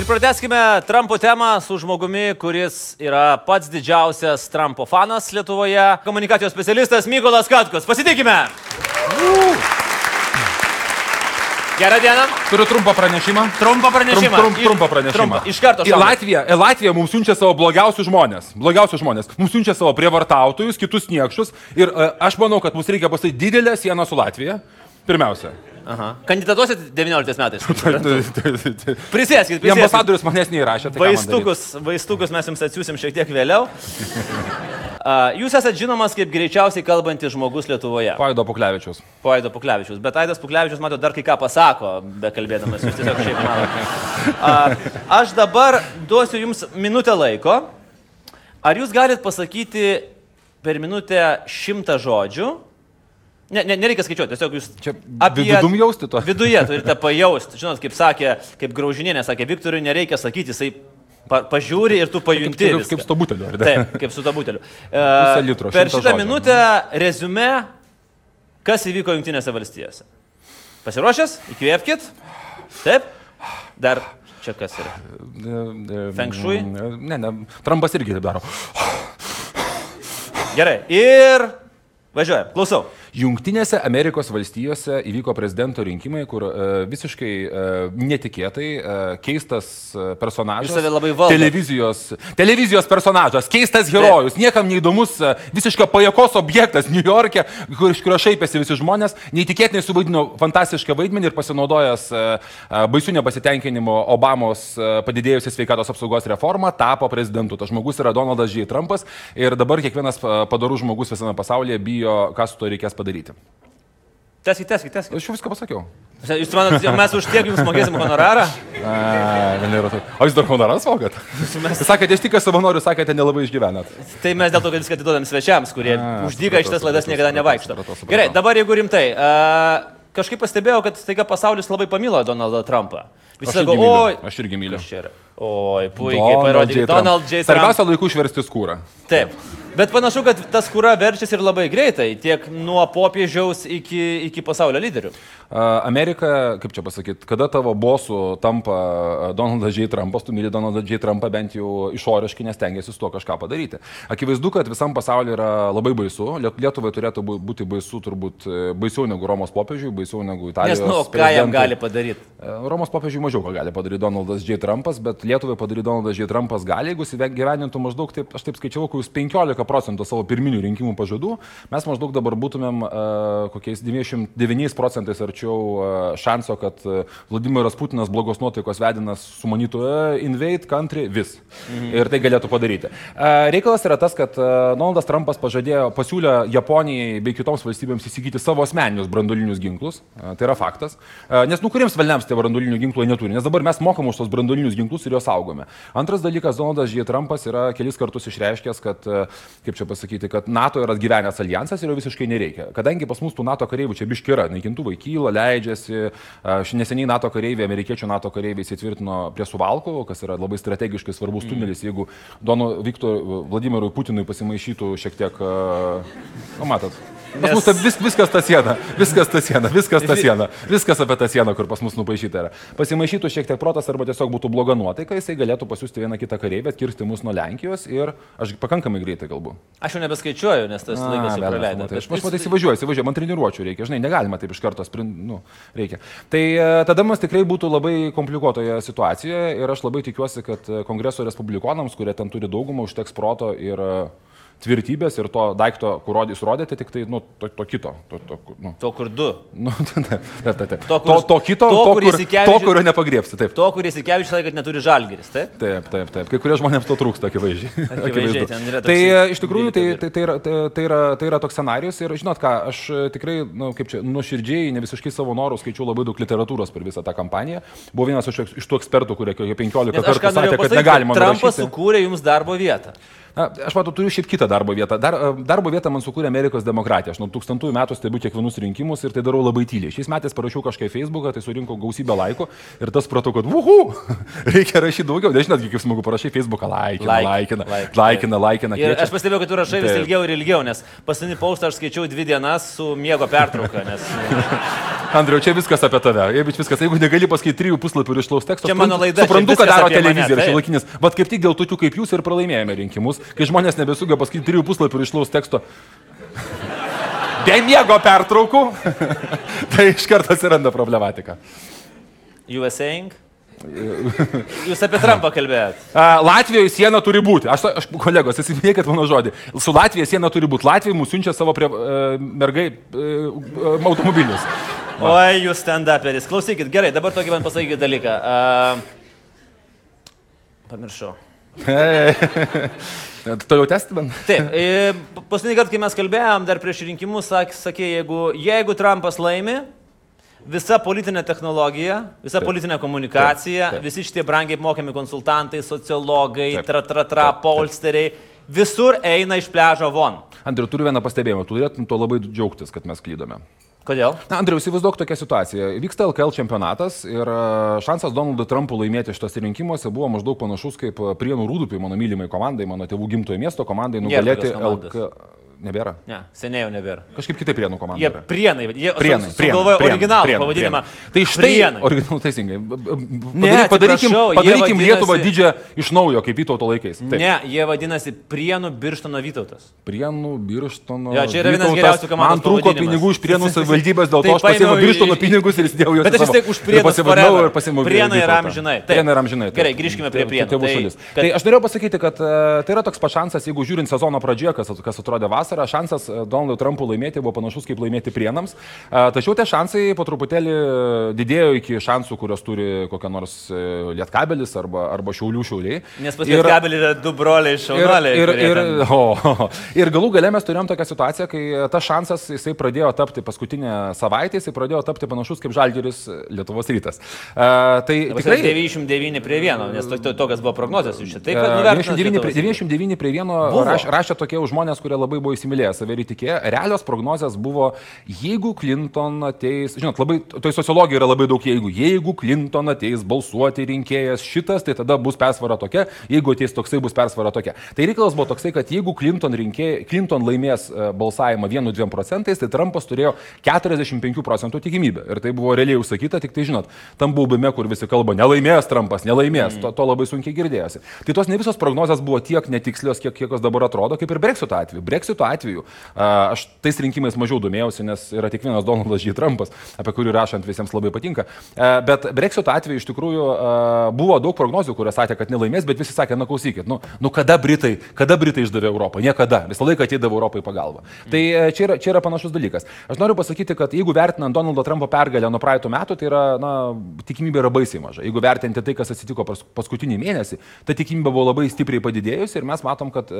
Ir prateskime Trumpo temą su žmogumi, kuris yra pats didžiausias Trumpo fanas Lietuvoje. Komunikacijos specialistas Mykolas Katkus. Pasitikime. Gerą dieną. Turiu trumpą pranešimą. Trumpą pranešimą. Trump, trump, trumpą pranešimą. Trumpą. Iš karto. Į. Latviją, į Latviją mums siunčia savo blogiausius žmonės. Blogiausius žmonės. Mums siunčia savo prievartautojus, kitus niekšus. Ir e, aš manau, kad mums reikia pastatyti didelę sieną su Latvija. Pirmiausia. Aha. Kandidatuosit 19 metais. Į Prisėskit, prisėskit. ambasadorius manęs neįrašė. Tai? Vaistukus, vaistukus mes jums atsiųsim šiek tiek vėliau. Jūs esate žinomas kaip greičiausiai kalbantis žmogus Lietuvoje. Paido Puklevičius. Po Aido Puklevičius. Bet Aidas Puklevičius, mato, dar kai ką pasako, be kalbėdamas. Jūs tiesiog šiaip manote. Aš dabar duosiu jums minutę laiko. Ar jūs galit pasakyti per minutę šimtą žodžių? Ne, ne, nereikia skaičiuoti, tiesiog jūs Čia vidum jausti to? Viduje turite pajausti. Žinot, kaip sakė, kaip graužinėnė sakė, Viktorui nereikia sakyti, jisai pa, pažiūri ir tu pajunti. Kaip, viską. kaip su to buteliu, ar ne? Taip, kaip su to buteliu. E, litro, per šitą žodžių. minutę rezume, kas įvyko Junktinėse valstijose. Pasiruošęs? Įkvėpkit. Taip. Dar čia kas yra. Feng shui? Ne, ne. Trumpas irgi taip daro. Gerai. Ir važiuojam. Klausau. Junktinėse Amerikos valstijose įvyko prezidento rinkimai, kur e, visiškai e, netikėtai e, keistas personažas. Televizijos, televizijos personažas, keistas herojus, niekam neįdomus, e, visiškai pajakos objektas New York'e, kur iš kurio šaipėsi visi žmonės, neįtikėtinai suvaidino fantastišką vaidmenį ir pasinaudojęs e, e, baisių nepasitenkinimo Obamos e, padidėjusią sveikatos apsaugos reformą, tapo prezidentu. Tas žmogus yra Donaldas J. Trumpas ir dabar kiekvienas padarus žmogus visame pasaulyje bijo, ką su to reikės padaryti. Teskit, teskit, teskit. Aš jau viską pasakiau. Jūs manot, mes už tiek jums mokėsim honorarą? To. O jūs dar honoras valgat? Jūs sakėte, aš tik savanorių, sakėte, nelabai išgyvenat. Tai mes dėl to, kad viską atiduodam svečiams, kurie A, už dyką supratau, šitas laidas niekada nevaikšto. Gerai, dabar jeigu rimtai. A, kažkaip pastebėjau, kad staiga pasaulis labai pamilo Donaldą Trumpą. Visi sako, oi. Aš irgi myliu. Oi, puikiai parodė. Donald J. Trump. Svarbiausia laikų išversti skūrą. Taip. Bet panašu, kad tas kūra verčiasi ir labai greitai, tiek nuo popiežiaus iki, iki pasaulio lyderių. Amerika, kaip čia pasakyti, kada tavo bosų tampa Donaldas J. Trumpas, tu myli Donaldą J. Trumpą bent jau išoriškai, nes tengiasi su tuo kažką padaryti. Akivaizdu, kad visam pasauliu yra labai baisu. Liet- Lietuvai turėtų bū- būti baisu turbūt e, baisiau negu Romos popiežiui, baisiau negu Italijos. Nes, nu, ką jam gali padaryti? E, Romos popiežiui mažiau ką gali padaryti Donaldas J. Trumpas, bet Lietuvai padaryti Donaldas J. Trumpas gali, jeigu jis gyvenintų maždaug, taip, aš taip skaičiau, kokius 15 procentų savo pirminių rinkimų pažadų, mes maždaug dabar būtumėm uh, kokiais 99 procentais arčiau uh, šanso, kad uh, Vladimiras Putinas blogos nuotaikos vedinas sumanytų uh, invade country vis. Mhm. Ir tai galėtų padaryti. Uh, reikalas yra tas, kad uh, Donaldas Trumpas pažadėjo, pasiūlė Japonijai bei kitoms valstybėms įsigyti savo asmeninius brandolinius ginklus. Uh, tai yra faktas. Uh, nes nu kuriems velniams tie brandolinių ginklų jie neturi, nes dabar mes mokam už tos brandolinius ginklus ir juos saugome. Antras dalykas, Donaldas J. Trumpas yra kelis kartus išreiškęs, kad, uh, kaip čia pasakyti, kad NATO yra atgyvenęs alijansas ir jo visiškai nereikia. Kadangi pas mus tų NATO kareivių čia biški yra, naikintuvai kyla, leidžiasi, ši- neseniai NATO kareiviai, amerikiečių NATO kareiviai įsitvirtino prie Suvalko, kas yra labai strategiškai svarbus tunelis, jeigu Dono Viktor Vladimirui Putinui pasimaišytų šiek tiek, uh, nu matot. Pas Nes- mus ta vis, viskas ta siena, viskas ta siena, viskas ta siena, viskas apie tą sieną, kur pas mus nupaišyta yra. Pasimaišytų šiek tiek protas arba tiesiog būtų bloga nuotaika, jisai galėtų pasiūsti vieną kitą kareivį, atkirsti mus nuo Lenkijos ir aš pakankamai greitai kalbu. Aš jau nebeskaičiuoju, nes tas laikas jau velnias, praleido. matai, Aš aš matai įsivažiuoju, įsivažiuoju, man treniruočių reikia, žinai, negalima taip iš karto sprint, nu, reikia. Tai e, tada mes tikrai būtų labai komplikuotoje situacijoje ir aš labai tikiuosi, kad e, kongreso respublikonams, kurie ten turi daugumą, užteks proto ir e, tvirtybės ir to daikto, kur rodys rodėte, tik tai, nu, to, to kito. To, to, nu, To kur du. Nu, taip, taip, taip. To, kur- to, to kito, to, to, kur to, kurio nepagriepsi. Taip. To, kuris įkevičius sakė, kad neturi žalgeris, taip? Taip, taip, taip. Kai kurie žmonėms to trūksta, akivaizdžiai. Akivaizdžiai, yra Tai e, iš tikrųjų tai, dvylika tai, tai, yra, tai, tai, yra, tai yra toks scenarius ir žinot ką, aš e, tikrai, na, kaip čia, nuoširdžiai, ne visiškai savo norų skaičiau labai daug literatūros per visą tą kampaniją. Buvo vienas iš, iš tų ekspertų, kurie kokie 15 Nes aš kartų sakė, kad negalima Trumpas sukūrė jums darbo vietą. Na, aš matau, turiu šiaip kitą darbo vietą. Dar, e, darbo vietą man sukūrė Amerikos demokratija. Aš nuo tūkstantųjų metų stebiu kiekvienus rinkimus ir tai darau labai tyliai. Šiais metais parašiau kažką į Facebooką, tai surinkau gausybę laikų ir tas supratau, kad uhu, reikia rašyti daugiau. Nežinot, kaip smagu parašai Facebooką, laikina, laikina, laikina, laikina. Ir aš pastebėjau, kad tu rašai vis ilgiau ir ilgiau, nes paskutinį paustą aš skaičiau dvi dienas su miego pertrauka, nes Andriu, čia viskas apie tave. Jeigu, viskas, jeigu negali pasakyti trijų puslapių ir išlaus teksto, Čia mano laida, Suprantu, viskas daro televizija ir šiolaikinis. Bet kaip tik dėl tokių kaip jūs ir pralaimėjome rinkimus, kai žmonės nebesugeba pasakyti trijų puslapių ir išlaus teksto. Be miego pertraukų, tai iš karto atsiranda problematika. You were saying? Jūs apie Trumpą kalbėjot. A, Latvijoje siena turi būti. Aš, aš kolegos, įsimėkit mano žodį. Su Latvija siena turi būti. Latvija mūsų siunčia savo prie, uh, mergai uh, automobilius. Oi, jūs stand-uperis. Klausykit, gerai, dabar tokį man pasakykit dalyką. Uh, pamiršau. Toliau testi man. Taip, e, paskutinį kartą, kai mes kalbėjom, dar prieš rinkimus, sak, sakė, jeigu, jeigu Trumpas laimi, visa politinė technologija, visa Taip. politinė komunikacija, Taip, taip. visi šitie brangiai apmokami konsultantai, sociologai, Taip. tra, tra, tra, polsteriai, visur eina iš pležo von. Andriu, turiu vieną pastebėjimą. Tu turėtum to labai džiaugtis, kad mes klydome. Kodėl? Na, Andriu, įsivaizduok tokią situaciją. Vyksta LKL čempionatas ir e, šansas Donaldui Trumpui laimėti šitose rinkimuose buvo maždaug panašus kaip e, Prienų Rūdupiai, mano mylimai komandai, mano tėvų gimtojo miesto komandai, nugalėti. LKL. Nebėra. Ne, seniai jau nebėra. Kažkaip kitaip Prienų komanda. Jie yra. prienai, jie Prienai, su- sugalvojo originalų prienai, pavadinimą. prienai. Tai štai, Prienai. originalų teisingai. B- Ne, Padaryk, padarykim, padarykim vadinasi- Lietuvą didžią iš naujo, kaip Vytauto laikais. Taip. Ne, jie vadinasi Prienų Birštono Vytautas. Prienų, Birštono. Jo, čia yra vienas geriausių komandos Man trūko pinigų iš Prienų savivaldybės, dėl Tai to aš pasiėmiau Birštono pinigus ir įsidėjau juos. Bet aš vis tiek už Prienus pasivadinau ir pasiėmiau Prienai yra amžinai. Prienai yra amžinai. Gerai, grįžkime prie Tai- Prienų. Tai- Tai aš norėjau pasakyti, kad e, tai yra toks pašansas, jeigu žiūrint sezono pradžioje, kas, kas atrodė vasarą, šansas e, Donaldui Trumpui laimėti buvo panašus kaip laimėti Prienams. E, Tačiau tie šansai po truputėlį didėjo iki šansų, kurios turi kokia nors e, Lietkabelis arba, arba Šiaulių šiauliai. Nes pas Ir- jų kabelį yra du broliai šaunuoliai. Ir, ir, ir, o, ir galų gale mes turėjom tokią situaciją, kai tas šansas jisai pradėjo tapti paskutinę savaitę, jisai pradėjo tapti panašus kaip Žalgeris Lietuvos rytas. Uh, tai Dabar tikrai... 99 prie 1, nes to, to, tokias buvo prognozijos iš čia. Taip, kad nuvertinat 99 prie, Lietuvos 99 prie 1 Buvo. raš, rašė tokie žmonės, kurie labai buvo įsimylėję, save ir įtikėję. Realios prognozijas buvo, jeigu Clinton ateis, žinot, labai, toj sociologija yra labai daug jeigu. Jeigu Clinton ateis balsuoti rinkėjas šitas, tai tada bus persvara tokia, jeigu ateis toksai, bus persvara tokia. Tai reikalas buvo toksai, kad jeigu Clinton, rinkė, Clinton laimės e, balsavimą 1-2 procentais, tai Trumpas turėjo 45 procentų tikimybę. Ir tai buvo realiai užsakyta, tik tai žinot, tam baubime, kur visi kalba, nelaimės Trumpas, nelaimės, mm. to, to labai sunkiai girdėjosi. Tai tos ne visos prognozijos buvo tiek netikslios, kiek, kiek jos dabar atrodo, kaip ir Brexito atveju. Brexito atveju aš tais rinkimais mažiau domėjausi, nes yra tik vienas Donaldas J. Trumpas, apie kurį rašant visiems labai patinka. Bet Brexito atveju iš tikrųjų buvo daug prognozių, kurios sakė, kad nelaimės, bet visi sakė, na klausykit, nu, nu kada Britai, kada Britai išdavė Europą? Niekada. Visą laiką ateidavo Europai pagalba. Tai čia yra, čia yra panašus dalykas. Aš noriu pasakyti, kad jeigu vertinant Donaldo Trumpo pergalę nuo praeitų metų, tai yra, na, tikimybė yra baisiai maža. Jeigu vertinti tai, kas atsitiko pas, paskutinį mėnesį, ta tikimybė buvo labai stipriai padidėjusi ir mes matom, kad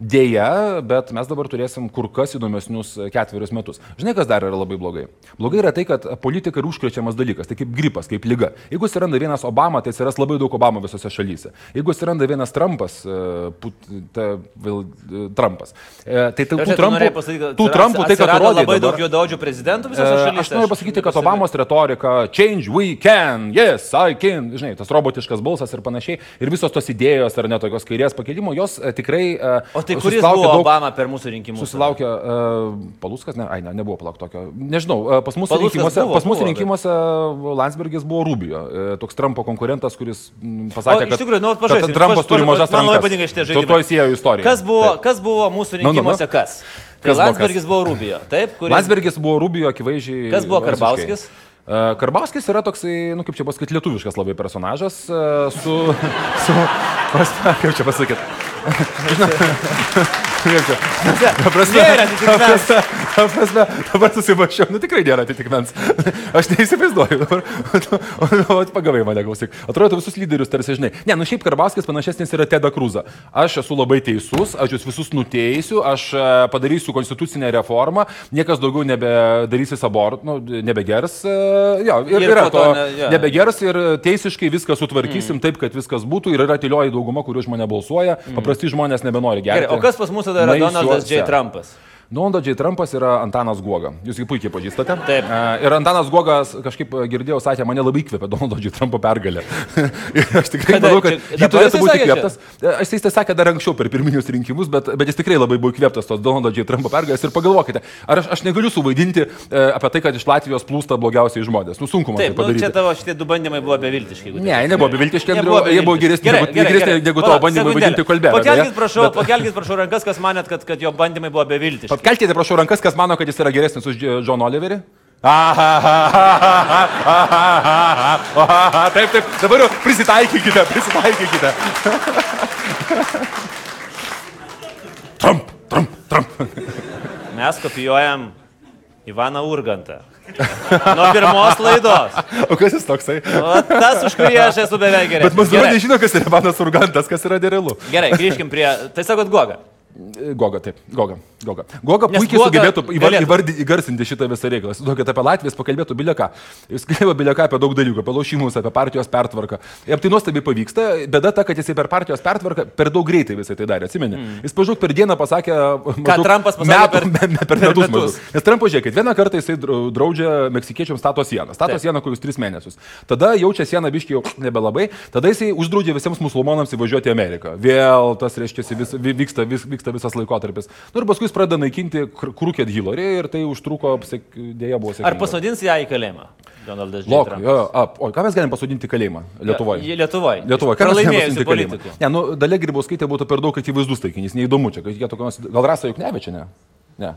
dėja, bet mes dabar turėsim kur kas įdomesnius e, ketverius metus. Žinai, kas dar yra labai blogai? Blogai yra tai, kad politika yra užkrečiamas dalykas, tai kaip gripas, kaip lyga. Jeigu atsiranda vienas Obama, tai atsiras labai daug Obama visose šalyse. Jeigu atsiranda vienas Trumpas, e, put, ta, vėl, e, Trumpas, e, tai tų, čia Trumpų, pasakyti, tų Trumpų tai, kad rodė labai daug juodaodžių prezidentų visose šalyse. Aš noriu pasakyti, kad Obamos retorika change we can, yes, I can, žinai, tas robotiškas balsas ir panašiai, ir visos tos idėjos ar net tokios kairės pakelimo, jos tikrai... O tai kuris buvo daug- Obama per mūsų rinkimus? Susilaukė uh, Paluskas, ne, ai, ne, nebuvo palauk tokio. Nežinau, uh, pas mūsų Paluckas rinkimuose, buvo, pas mūsų buvo, bet- rinkimuose Landsbergis buvo Rubio, uh, toks Trumpo konkurentas, kuris pasakė, kad, tikrųjų, nu, kad pažaisim, Trumpas turi mažas man labai rankas. patinka šitie žaidimai. To įsėjo istorija. Kas buvo, Taip. kas buvo mūsų Nu, nu, nu. rinkimuose kas? Tai Kas buvo kas? Landsbergis buvo Rubio, taip? Kuris... Landsbergis buvo Rubio akivaizdžiai. Kas buvo visiškai. Karbauskis? E, Karbauskis yra toksai, nu kaip čia pasakyti, lietuviškas labai personažas e, su... su pas, kaip čia pasakyti? Ta prasme, Nėra atitikmens. ta prasme, ta prasme, dabar susivašiau, nu tikrai nėra atitikmens. Aš neįsivaizduoju dabar. O, o, pagavai mane, klausyk. Atrodo, visus lyderius tarsi žinai. Ne, nu šiaip Karbauskis panašesnis yra Teda Krūza. Aš esu labai teisus, aš jūs visus nuteisiu, aš e, padarysiu konstitucinę reformą, niekas daugiau nebedarysis abortų, nu, nebegers. e, Jo, ir, Ir yra to ne- jo. nebegers ir teisiškai viską sutvarkysim mm. taip, kad viskas būtų ir yra tylioji dauguma, kurių mane balsuoja. Mm. Paprasti žmonės nebenori gerti. Gerai, o kas pas mūsų tada yra Naisiuose. Donaldas J. Trumpas? J. Trumpas yra Antanas Guoga. Jūs jį puikiai pažįstate. Taip. E, Ir Antanas Guogas kažkaip e, girdėjau, sakė, mane labai įkvėpė J. Trumpo pergalė. Ir aš tikrai manau, kad Čia- jį dabar turėtų būti įkvėptas. E, Aš tai sakė dar anksčiau per pirminius rinkimus, bet, bet jis tikrai labai buvo įkvėptas tos J. Trumpo pergalės. Ir pagalvokite, ar aš, aš negaliu suvaidinti e, apie tai, kad iš Latvijos plūsta blogiausiai žmonės. Nu sunku man tai Taip, nu, padaryti. čia tavo šitie du bandymai buvo beviltiški. Ne, nebuvo beviltiški, jie buvo geresni, negu, tavo bandymai vaidinti kolbelę. Pakelkit, prašau, pakelkit, prašau rankas, kas manėt, kad, kad jo bandymai buvo beviltiški. Pakelkite, prašau, rankas, kas mano, kad jis yra geresnis už John Oliverį. Taip, taip, dabar jau prisitaikykite, prisitaikykite. Trump, Trump, Trump. Mes kopijuojam Ivaną Urgantą. Nuo pirmos laidos. O kas jis toksai? O tas, už kurį aš esu beveik gerai. Bet mūsų nežino, kas yra Ivanas Urgantas, kas yra nerealu. Gerai, grįžkim prie... Tai sakot, Goga. Goga, taip, Goga. Goga, Goga puikiai Goga sugebėtų įvar, galėtų. įvardi, įgarsinti šitą visą reikalą. Duokit apie Latvijas, pakalbėtų bilieką. Jis kalbėjo bilieką apie daug dalykų, apie laušimus, apie partijos pertvarką. Ir tai nuostabiai pavyksta. Bėda ta, kad jisai per partijos pertvarką per daug greitai visai tai darė. Atsimeni? Mm. Jis pažūk per dieną pasakė... maždaug Trumpas pasakė metų, per- me, me, per, per metus. metus. Nes Trumpas, žiūrėkit, vieną kartą jisai drau- draudžia meksikiečiams stato sieną. Stato Taip. sieną kokius tris mėnesius. Tada jaučia sieną biškiai jau nebelabai. Tada jisai uždraudžia visiems musulmonams įvažiuoti į Ameriką. Vėl tas, reiškia, vis, vi- vyksta, vis, vyksta visas laikotarpis. Nu ir paskui jis pradeda naikinti Krūkėt Hillary ir tai užtruko, dėja buvo sėkminga. Ar pasodins ją į kalėjimą? Donaldas. Lok, jo, a, o ką mes galim pasodinti kalėjimą Lietuvoje? Jie Lietuvoje. Lietuvoje, ką mes galim pasodinti kalėjimą? Ne, nu, dalia grybauskaitė būtų per daug akivaizdus taikinys, neįdomu čia, gal rasa juk nevečia, ne? Ne.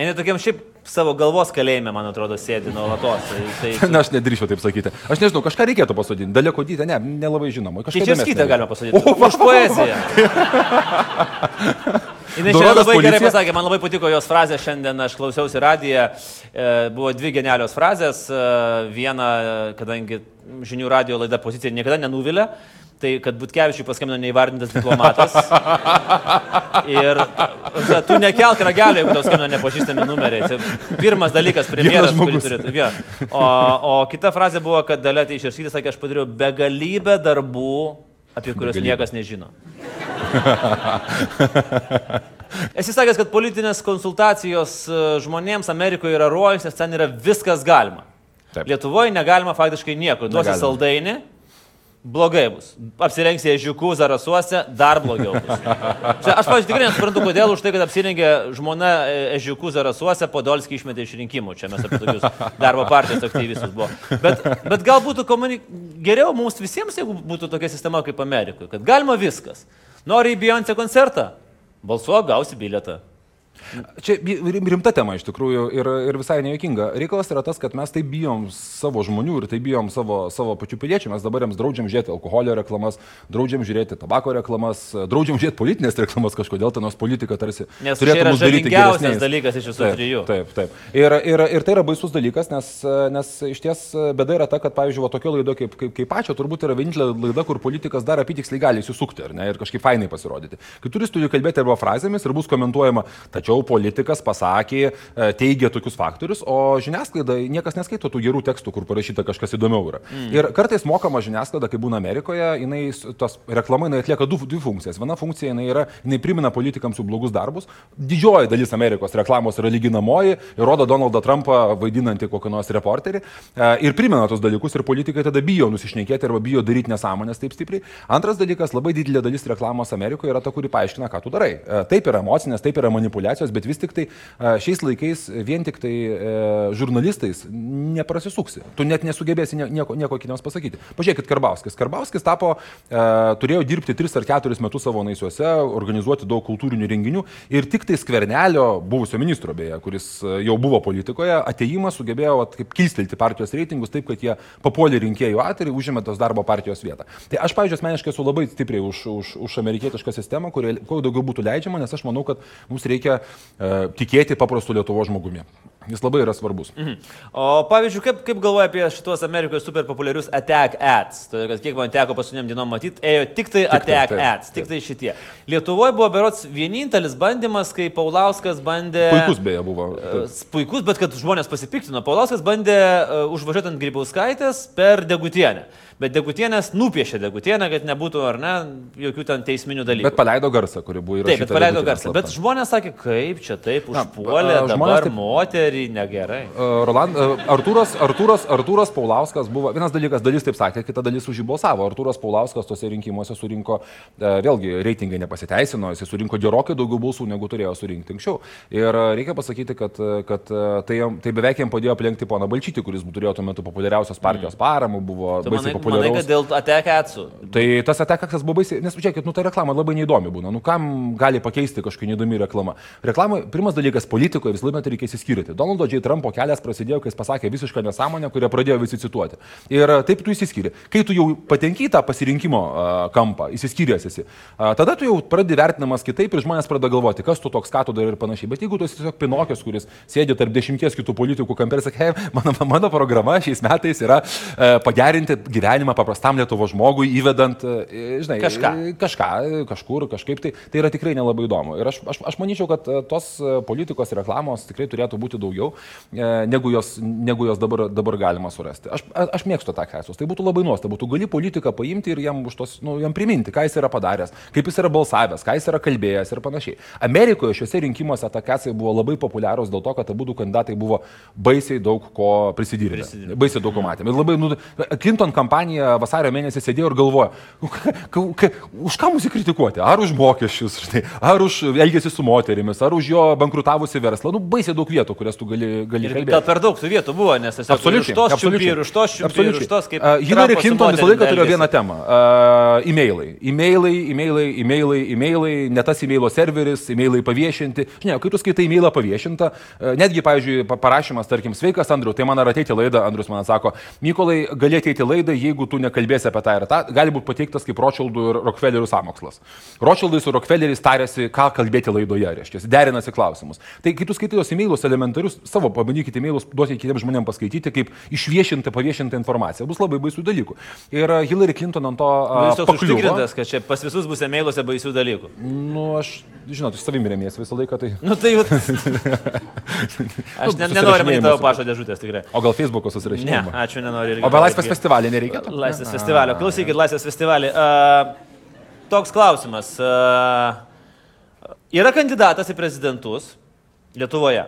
Jis tokiam šiaip savo galvos kalėjime, man atrodo, sėdi nuolatos. Tai, tai, Na, aš nedrįšiu taip sakyti. Aš nežinau, kažką reikėtų pasodinti. Dalia kodytė, ne, nelabai žinoma. Kažką čia reikia. galima pasakyti. Už poeziją. Jis Dorotas labai gerai policija? pasakė, man labai patiko jos frazė šiandien, aš klausiausi radiją, e, buvo dvi genialios frazės, e, viena, kadangi žinių radio laida pozicija niekada nenuvilia, tai kad Butkevičiui paskambino neįvardintas diplomatas. Ir ta, tu nekelk ragelio, jeigu tau skambina nepažįstami numeriai. Tai pirmas dalykas, premjeras, kurį turi. Ja. O, o kita frazė buvo, kad Dalia Teišersytė sakė, aš padariau begalybę darbų, apie kuriuos Begalybę. niekas nežino. Esi sakęs, kad politinės konsultacijos e, žmonėms Amerikoje yra rojus, nes ten yra viskas galima. Taip. Lietuvoje negalima faktiškai nieko. Duosi saldainį, blogai bus. Apsirengsi ežiukų zarasuose, dar blogiau bus. Čia, aš, pavyzdžiui, tikrai nesuprantu, kodėl už tai, kad apsirengė žmona e, ežiukų zarasuose, Podolskį išmetė iš rinkimų. Čia mes apie tokius darbo partijos aktyvistus buvo. Bet, bet gal būtų komunik... geriau mums visiems, jeigu būtų tokia sistema kaip Amerikoje, kad galima viskas. Nori į Beyoncé koncertą? Balsuok, gausi bilietą. Čia rim- rimta tema iš tikrųjų ir, ir visai nejuokinga. Reikalas yra tas, kad mes taip bijom savo žmonių ir taip bijom savo, savo pačių piliečių. Mes dabar jiems draudžiam žiūrėti alkoholio reklamas, draudžiam žiūrėti tabako reklamas, draudžiam žiūrėti politinės reklamas kažkodėl, tai nors politika tarsi Nes daryti žalingiausias geresniais. dalykas iš visų Taip, trijų. Taip, taip. Ir, ir, ir tai yra baisus dalykas, nes, nes iš ties bėda yra ta, kad, pavyzdžiui, va, tokia laida kaip, kaip, kaip pačio turbūt yra vienintelė laida, kur politikas dar apytiksliai gali įsisukti ne, ir kažkaip fainai pasirodyti. Kai turis turi kalbėti arba frazėmis ir bus komentuojama, tačiau politikas pasakė, e, teigia tokius faktorius, o žiniasklaida niekas neskaito tų gerų tekstų, kur parašyta kažkas įdomiau yra. Mm. Ir kartais mokama žiniasklaida, kai būna Amerikoje, jinai s- tos reklama jinai atlieka du, dvi funkcijas. Viena funkcija jinai yra, jinai primena politikams jų blogus darbus. Didžioji dalis Amerikos reklamos yra lyginamoji ir rodo Donaldą Trumpą vaidinantį kokį nors reporterį e, ir primena tos dalykus ir politikai tada bijo nusišnekėti arba bijo daryti nesąmonės taip stipriai. Antras dalykas, labai didelė dalis reklamos Amerikoje yra ta, kuri paaiškina, ką tu darai. E, Taip yra emocinės, taip yra manipulacijos, bet vis tik tai šiais laikais vien tik tai e, žurnalistais neprasisuksi. Tu net nesugebėsi nie- nieko, nieko kitiems pasakyti. Pažiūrėkit, Karbauskis. Karbauskis tapo, e, turėjo dirbti 3 ar 4 metus savo naisiuose, organizuoti daug kultūrinių renginių ir tik tai skvernelio, buvusio ministro beje, kuris e, jau buvo politikoje, ateimas sugebėjo vat, kaip kilstelti partijos reitingus taip, kad jie papuolė rinkėjų atėrį, užėmė tos darbo partijos vietą. Tai aš, pavyzdžiui, asmeniškai esu labai stipriai už, už, už amerikietišką sistemą, kuo daugiau būtų leidžiama, nes aš manau, kad mums reikia tikėti paprastu Lietuvo žmogumi. Jis labai yra svarbus. Mhm. O pavyzdžiui, kaip, kaip galvoja apie šitos Amerikoje super populiarius attack ads? Todėl, kad kiek man teko paskutiniam dienom matyti, ėjo tik tai tai, attack taip, ads, tik tai šitie. Lietuvoje buvo berots vienintelis bandymas, kai Paulauskas bandė... Puikus beje buvo. E, Puikus, bet kad žmonės pasipiktino. Paulauskas bandė uh, užvažiuoti ant Grybauskaitės per degutienę. Bet degutienės nupiešė degutienę, kad nebūtų, ar ne, jokių ten teisminių dalykų. Bet paleido garsą, kuri buvo įrašyta. Taip, bet paleido garsą. Bet žmonės sakė, kai Kaip čia taip užpuolė a, dabar taip- moterį, negerai. Roland, Artūras, Artūras, Artūras Paulauskas buvo, vienas dalykas, dalis taip sakė, kita dalis už jį balsavo. Artūras Paulauskas tose rinkimuose surinko, uh, vėlgi, reitingai nepasiteisino, jis surinko gerokai daugiau balsų, negu turėjo surinkti anksčiau. Ir uh, reikia pasakyti, kad, uh, kad tai, tai beveik jam padėjo aplenkti poną Balčytį, kuris turėjo tuo metu populiariausios partijos paramą, buvo Tu baisiai manai, manai, populiarus. kad dėl atekėtsų. Tai tas atekaksas buvo baisiai, nes žiūrėkit, nu ta reklama labai neįdomi būna. Nu kam gali pakeisti kažkokia neįdomi reklama? Reklama, pirmas dalykas, politikoje vis laimėt reikia įsiskirti. Donaldo J. Trumpo kelias prasidėjo, kai jis pasakė visišką nesąmonę, kurią pradėjo visi cituoti. Ir a, taip tu įsiskiri. Kai tu jau patenki tą pasirinkimo a, kampą, įsiskyręs esi, a, tada tu jau pradedi vertinamas kitaip ir žmonės pradeda galvoti, kas tu toks, ką tu darai ir panašiai. Bet jeigu tu esi tiesiog Pinokis, kuris sėdi tarp dešimties kitų politikų kampė ir sakai, hey, mano, mano programa šiais metais yra e, pagerinti gyvenimą paprastam Lietuvo žmogui, įvedant, e, žinai, Kažką. e, kažką, e, kažkur, kažkaip, tai, tai yra tikrai nelabai įdomu. Ir aš, aš, aš manyčiau, kad e, tos e, politikos reklamos tikrai turėtų būti daugiau, e, negu jos, negu jos dabar, dabar galima surasti. Aš, aš mėgstu tą kesus. Tai būtų labai nuostabu. Tu gali politiką paimti ir jam, tos, nu, jam priminti, ką jis yra padaręs, kaip jis yra balsavęs, ką jis yra kalbėjęs ir panašiai. Amerikoje šiuose rinkimuose tą kesai buvo labai populiarūs dėl to, kad abu kandidatai buvo baisiai daug ko. Prisidirbę. Baisiai daug ko matėme. Ir labai, nu, Clinton kampanija vasario mėnesį sėdėjo ir galvojo, "Nu, ka- ka- ka- už ką mus kritikuoti? Ar už mokesčius, štai, ar už elgesį su moterimis, ar už jo bankrutavusi verslą. Nu, baisiai daug vietų, kurias tu gali, gali Ir gal kalbėti. per daug tų vietų buvo, nes tiesiog Absoliučiai. iš tos ir iš tos čiumpi ir iš tos kaip... Uh, Hillary Clinton visą laiką turėjo vieną temą. Uh, e-mailai. E-mailai, e-mailai, e-mailai, e-mailai, ne tas e-mailo serveris, e-mailai paviešinti. Ne, kai tu skaitai e-mailą paviešintą, uh, netgi, pavyzdžiui, pa- parašymas, tarkim, sveikas Andriu, tai man ar ateiti laidą, Andrius man sako, Mykolai, gali ateiti laidą, jeigu tu nekalbėsi apie tą ir tą, gali būti pateiktas kaip Rothschildų ir Rockefellerių samokslas. Rothschildai su Rockefelleriais tarėsi, ką kalbėti laidoje, reiškia, derinasi klausimus. Tai kai tu skaitai tos e-mailus elementarius, savo pabandykite e-mailus duoti kitiems žmonėms paskaityti, kaip išviešinta, paviešinta informacija. Bus labai baisių dalykų. Ir a, Hillary Clinton ant to Nu, a, Jis toks užtikrintas, kad čia pas visus bus emailuose baisių dalykų. Nu, aš, žinot, iš savimi remiesi visą laiką. Tai... Nu tai jau... Aš ne, nenoriu matyti tavo pašo dėžutės tikrai. O gal Facebook'o Ne, susirašinėjimo? ačiū, nenoriu. O be laisvės festivalį nereikia? Laisvės festivalio. Klausykit, Laisvės festivalį. Uh, toks klausimas. Uh, yra kandidatas į prezidentus Lietuvoje.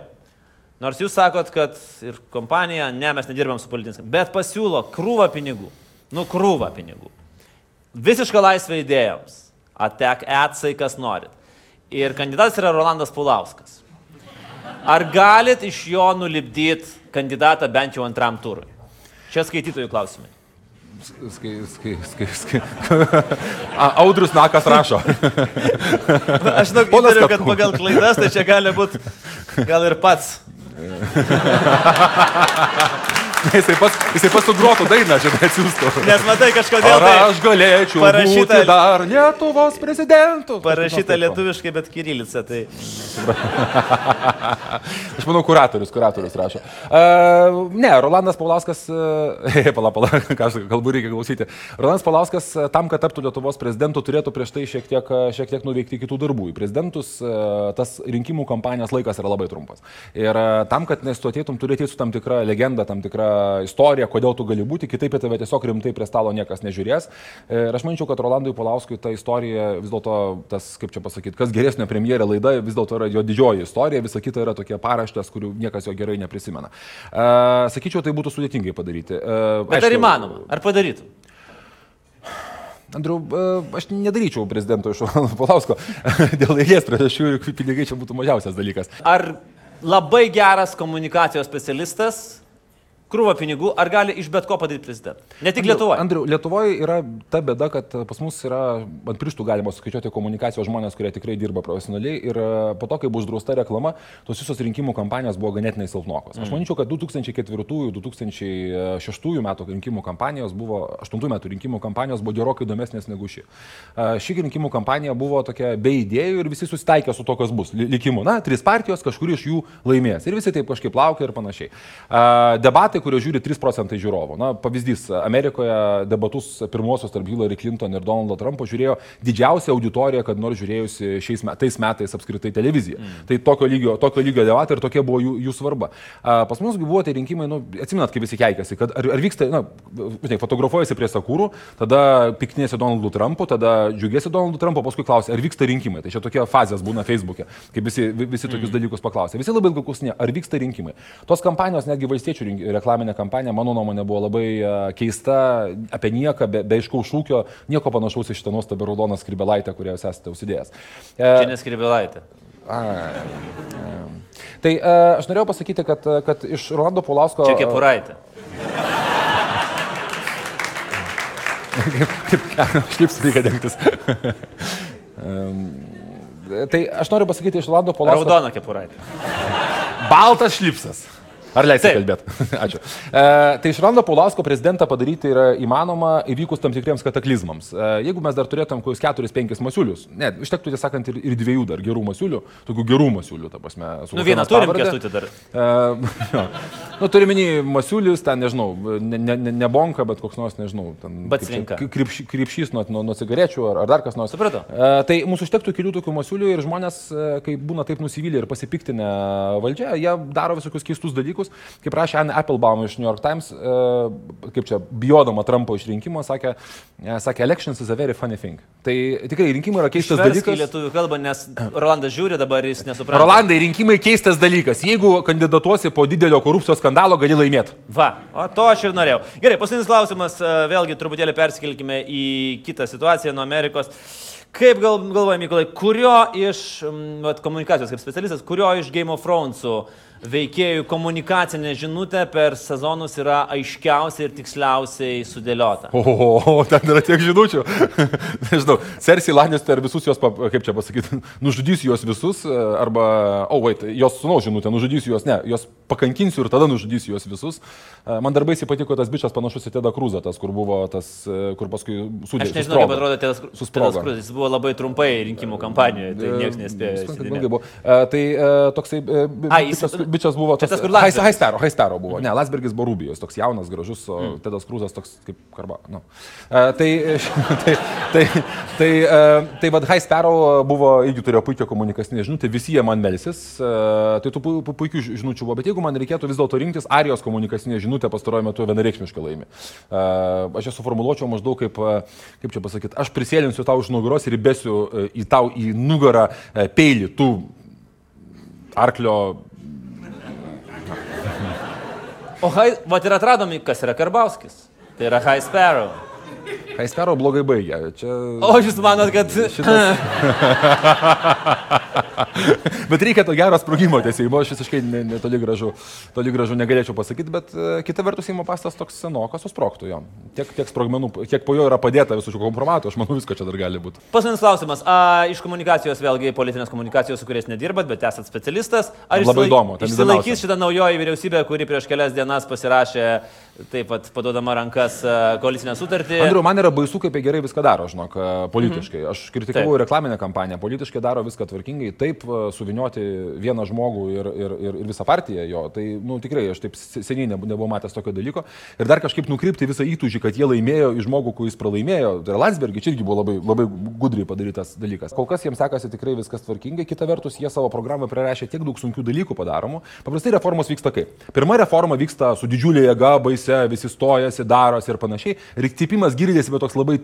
Nors jūs sakot, kad ir kompanija, ne, mes nedirbam su politiniais, bet pasiūlo krūvą pinigų. Nu, krūvą pinigų. Visišką laisvę idėjoms. Atek etsai, kas norit. Ir kandidatas yra Rolandas Pulauskas. Ar galit iš jo nulipdyti kandidatą bent jau antram turui? Čia skaitytojų klausimai. Skai, skai, skai, skai. A, Audrius Nakas rašo. Aš žinau, įtariu, kad pagal klaidas tai čia gali būti gal ir pats. jisai pats, jisai pats sugrotų dainą, žinai, atsiųstų. Nes matai, kažkodėl Ar tai aš galėčiau parašyta- būti dar Lietuvos prezidentu? parašyta lietuviškai, bet kirilica. Tai... Aš manau, kuratorius, kuratorius rašo. Uh, ne, Rolandas Paulauskas, uh, pala, pala, ką aš kalbu, reikia klausyti. Rolandas Paulauskas uh, tam, kad taptų Lietuvos prezidentu, turėtų prieš tai šiek tiek, šiek tiek nuveikti kitų darbų. Į prezidentus uh, tas rinkimų kampanijos laikas yra labai trumpas. Ir uh, tam, kad nes tu ateitum, turi ateiti su tam tikra legenda, tam tikra istorija, kodėl tu gali būti, kitaip į tave tiesiog rimtai prie stalo niekas nežiūrės. Ir aš manyčiau, kad Rolandui Paulauskui ta istorija vis dėlto, tas, kaip čia pasakyti, kas geresnė premjerė laida, vis dėlto yra jo didžioji istorija, visa kita yra tokie paraštės, kurių niekas jo gerai neprisimena. Uh, sakyčiau, tai būtų sudėtingai padaryti. Uh, Bet ar įmanoma? Ar padarytų? Andriu, uh, aš nedaryčiau prezidento iš Palausko dėl eilės priežasčių ir pinigai čia būtų mažiausias dalykas. Ar labai geras komunikacijos specialistas, krūva pinigų, ar gali iš bet ko padaryti prezidentą? Ne tik Lietuvoje. Andriu, Lietuvoje yra ta bėda, kad pas mus yra ant pirštų galima skaičiuoti komunikacijos žmonės, kurie tikrai dirba profesionaliai ir e, po to, kai buvo uždrausta reklama, tos visos rinkimų kampanijos buvo ganėtinai silpnokos. Aš manyčiau, kad 2004-2006 metų rinkimų kampanijos buvo, 8 metų rinkimų kampanijos buvo gerokai įdomesnės negu ši. E, Ši rinkimų kampanija buvo tokia be idėjų ir visi susitaikė su to, kas bus li- likimu. Na, trys partijos, kažkur iš jų laimės. Ir visi taip kažkaip laukia ir panašiai. E, Debatai, kurio žiūri 3 procentai žiūrovų. Na, pavyzdys, Amerikoje debatus pirmosios tarp Hillary Clinton ir Donaldo Trumpo žiūrėjo didžiausia auditorija, kad nors žiūrėjusi šiais metais, metais apskritai televiziją. Mm. Tai tokio lygio, tokio lygio debatai ir tokia buvo jų, jų svarba. A, pas mus buvo tie rinkimai, nu, atsimenat, kaip visi keikėsi, kad ar, ar vyksta, na, žinai, fotografuojasi prie sakūrų, tada piktinėsi Donaldu Trumpu, tada džiugėsi Donaldu Trumpu, paskui klausia, ar vyksta rinkimai. Tai čia tokie fazės būna Facebook'e, kaip visi, visi tokius mm. dalykus paklausia. Visi labai ilgai klausinė, ar vyksta rinkimai. Tos kampanijos, netgi valstiečių rink, reklaminė kampanija, mano nuomonė, buvo labai uh, keista, apie nieką, be, be aiškaus šūkio, nieko panašaus į šitą nuostabią raudoną skribelaitę, kurią jūs esate užsidėjęs. Čia neskribelaitė. A, a. Tai aš norėjau pasakyti, kad, kad iš Rolando Pulausko... Čia kepuraitė. kaip, kaip šlips reikia dengtis. tai aš noriu pasakyti iš Rolando Pulausko... Raudona kepuraitė. Baltas šlipsas. Ar leisite kalbėti? Ačiū. E, tai iš Rando Paulausko prezidentą padaryti yra įmanoma įvykus tam tikriems kataklizmams. E, jeigu mes dar turėtum kokius 4-5 masiulius, ne, užtektų tiesą sakant ir, ir dviejų dar gerų masiulių, tokių gerų masiulių, ta prasme. Nu vieną turim kestutį dar. E, jo. nu, turim minį masiulius, ten nežinau, ne, ne, ne, ne bonka, bet koks nors, nežinau, ten... Batslinka. Krypš, krypšys nuo, nuo, nuo cigarečių ar, ar dar kas nors. Supratau. E, tai mūsų užtektų kelių tokių masiulių ir žmonės, e, kai būna taip nusivylę ir pasipiktinę valdžia, jie daro visokius keistus dalykus dalykus. Kaip rašė Anne Applebaum iš New York Times, e, kaip čia, bijodama Trumpo išrinkimo, sakė, e, sakė, elections is a very funny thing. Tai tikrai rinkimai yra keistas Išversk dalykas. Lietuvių kalbą, nes Rolandas žiūri dabar, jis nesupranta. Rolandai, rinkimai keistas dalykas. Jeigu kandidatuosi po didelio korupcijos skandalo, gali laimėti. Va, o to aš ir norėjau. Gerai, paskutinis klausimas, e, vėlgi truputėlį persikelkime į kitą situaciją nuo Amerikos. Kaip gal, galvoja, Mykolai, kurio iš vat, komunikacijos kaip specialistas, kurio iš Game of Thrones'ų veikėjų komunikacinė žinutė per sezonus yra aiškiausiai ir tiksliausiai sudėliota. O, o, o ten yra tiek žinučių. Nežinau, Cersei Lannister visus jos, kaip čia pasakyti, nužudys juos visus, arba, o, oh, wait, jos sunaus žinutė, nužudys juos, ne, jos pakankinsiu ir tada nužudysiu juos visus. Man darbai įsipatiko tas bičias panašus į Teda Kruzą, tas, kur buvo tas, kur paskui sudėtas. Aš nežinau, kaip atrodo Tedas Kruzas, jis buvo labai trumpai rinkimų kampanijoje, tai niekas nespėjo. Tai toksai... Ai, jis bičias buvo toks. Tas, kur Landsbergis. Haistero, Haistero buvo. Ne, Landsbergis buvo Rubijos, toks jaunas, gražus, o mm. Tedas Krūzas toks kaip karba. Nu. Uh, tai, tai, tai, tai, uh, tai vad Haistero buvo, irgi turėjo puikią komunikacinę žinutę, visi jie man melsis. Uh, tai tų pu, pu, puikių žinučių buvo, bet jeigu man reikėtų vis dėlto rinktis, Arijos komunikacinė žinutė pastaruoju metu vienareikšmiškai laimi. Uh, aš ją suformuoluočiau maždaug kaip, kaip čia pasakyti, aš prisėlinsiu tau už nugaros ir įbėsiu į tau į nugarą peilį, tu arklio O, hai, va ir atradom, kas yra Karbauskis. Tai yra High Sparrow. High Sparrow blogai baigia. Čia... O jūs manot, kad... Šitas... bet reikia to gero sprogimo tiesiog, aš visiškai netoli gražu, toli gražu negalėčiau pasakyti, bet uh, kita vertus Seimo pastas toks senokas, susproktų jo. Tiek, tiek sprogmenų, kiek po jo yra padėta visų šių kompromatų, aš manau, visko čia dar gali būti. Paskutinis klausimas. A, iš komunikacijos, vėlgi politinės komunikacijos, su kuriais nedirbat, bet esat specialistas. Ar labai įdomu. Išsilaikys šitą naujoji vyriausybė, kuri prieš kelias dienas pasirašė taip pat paduodama rankas koalicinę sutartį. Andriu, man yra baisu, kaip jie gerai viską daro, žinok, politiškai. Aš kritikavau reklaminę kampaniją, politiškai daro viską tvarkingai, taip suvinioti vieną žmogų ir, ir, ir, ir visą partiją jo. Tai, nu, tikrai, aš taip seniai nebuvau matęs tokio dalyko. Ir dar kažkaip nukrypti visą įtūžį, kad jie laimėjo į žmogų, kuris pralaimėjo. Tai Landsbergis irgi buvo labai, labai gudriai padarytas dalykas. Kol kas jiems sekasi tikrai viskas tvarkingai, kita vertus, jie savo programą prirašė tiek daug sunkių dalykų padaromų. Paprastai reformos vyksta kaip? Pirma reforma vyksta su didžiulė jėga, baise, visi stojasi, darosi ir panašiai. Ir cipimas girdėsi, bet toks labai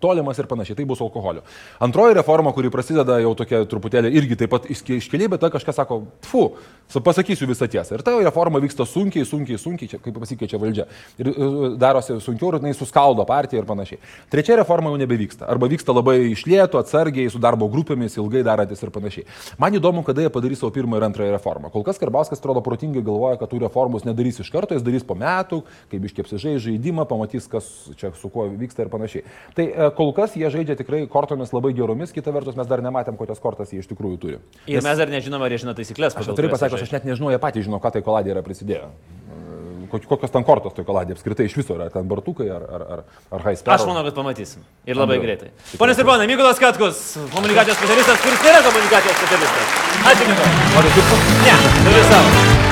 tolimas ir panašiai. Tai bus alkoholio. Antroji reforma, kuri prasideda jau tokia truputėlį irgi taip pat iškeliai, bet tada kažkas sako, fu, pasakysiu visą tiesą. Ir ta reforma vyksta sunkiai, sunkiai, sunkiai, čia, kaip pasikeičia valdžia. Ir darosi sunkiau ir jinai suskaldo partiją ir panašiai. Trečia reforma jau nebevyksta. Arba vyksta labai išlėtų, atsargiai, su darbo grupėmis, ilgai darantis ir panašiai. Man įdomu, kada jie padarys savo pirmą ir antrąją reformą. Kol kas Karbauskas, atrodo, protingai galvoja, kad tų reformų nedarys iš karto, jis darys po metų, kai biškėpsižai žaidimą, pamatys, kas čia su kuo vyksta ir panašiai. Tai e, kol kas jie žaidžia tikrai kortomis labai geromis, kita vertus mes dar nematėm, kokias kortas jie iš tikrųjų turi. Ir Nes... mes dar nežinome, ar jie žino taisyklės. Aš turiu pasakyti, aš net nežinau, jie patys žino, ką tai koladė yra prisidėję kokios ten kortos toj koladė apskritai iš viso yra, ten bartukai ar, ar, ar, ar haispai. Aš manau, kad pamatysim. Ir labai Andriu. greitai. Pone ir ponai, Mykolas Katkus, komunikacijos specialistas, kuris nėra komunikacijos specialistas. Ačiū, Mykolas. Ar jūs? Ne, turiu savo.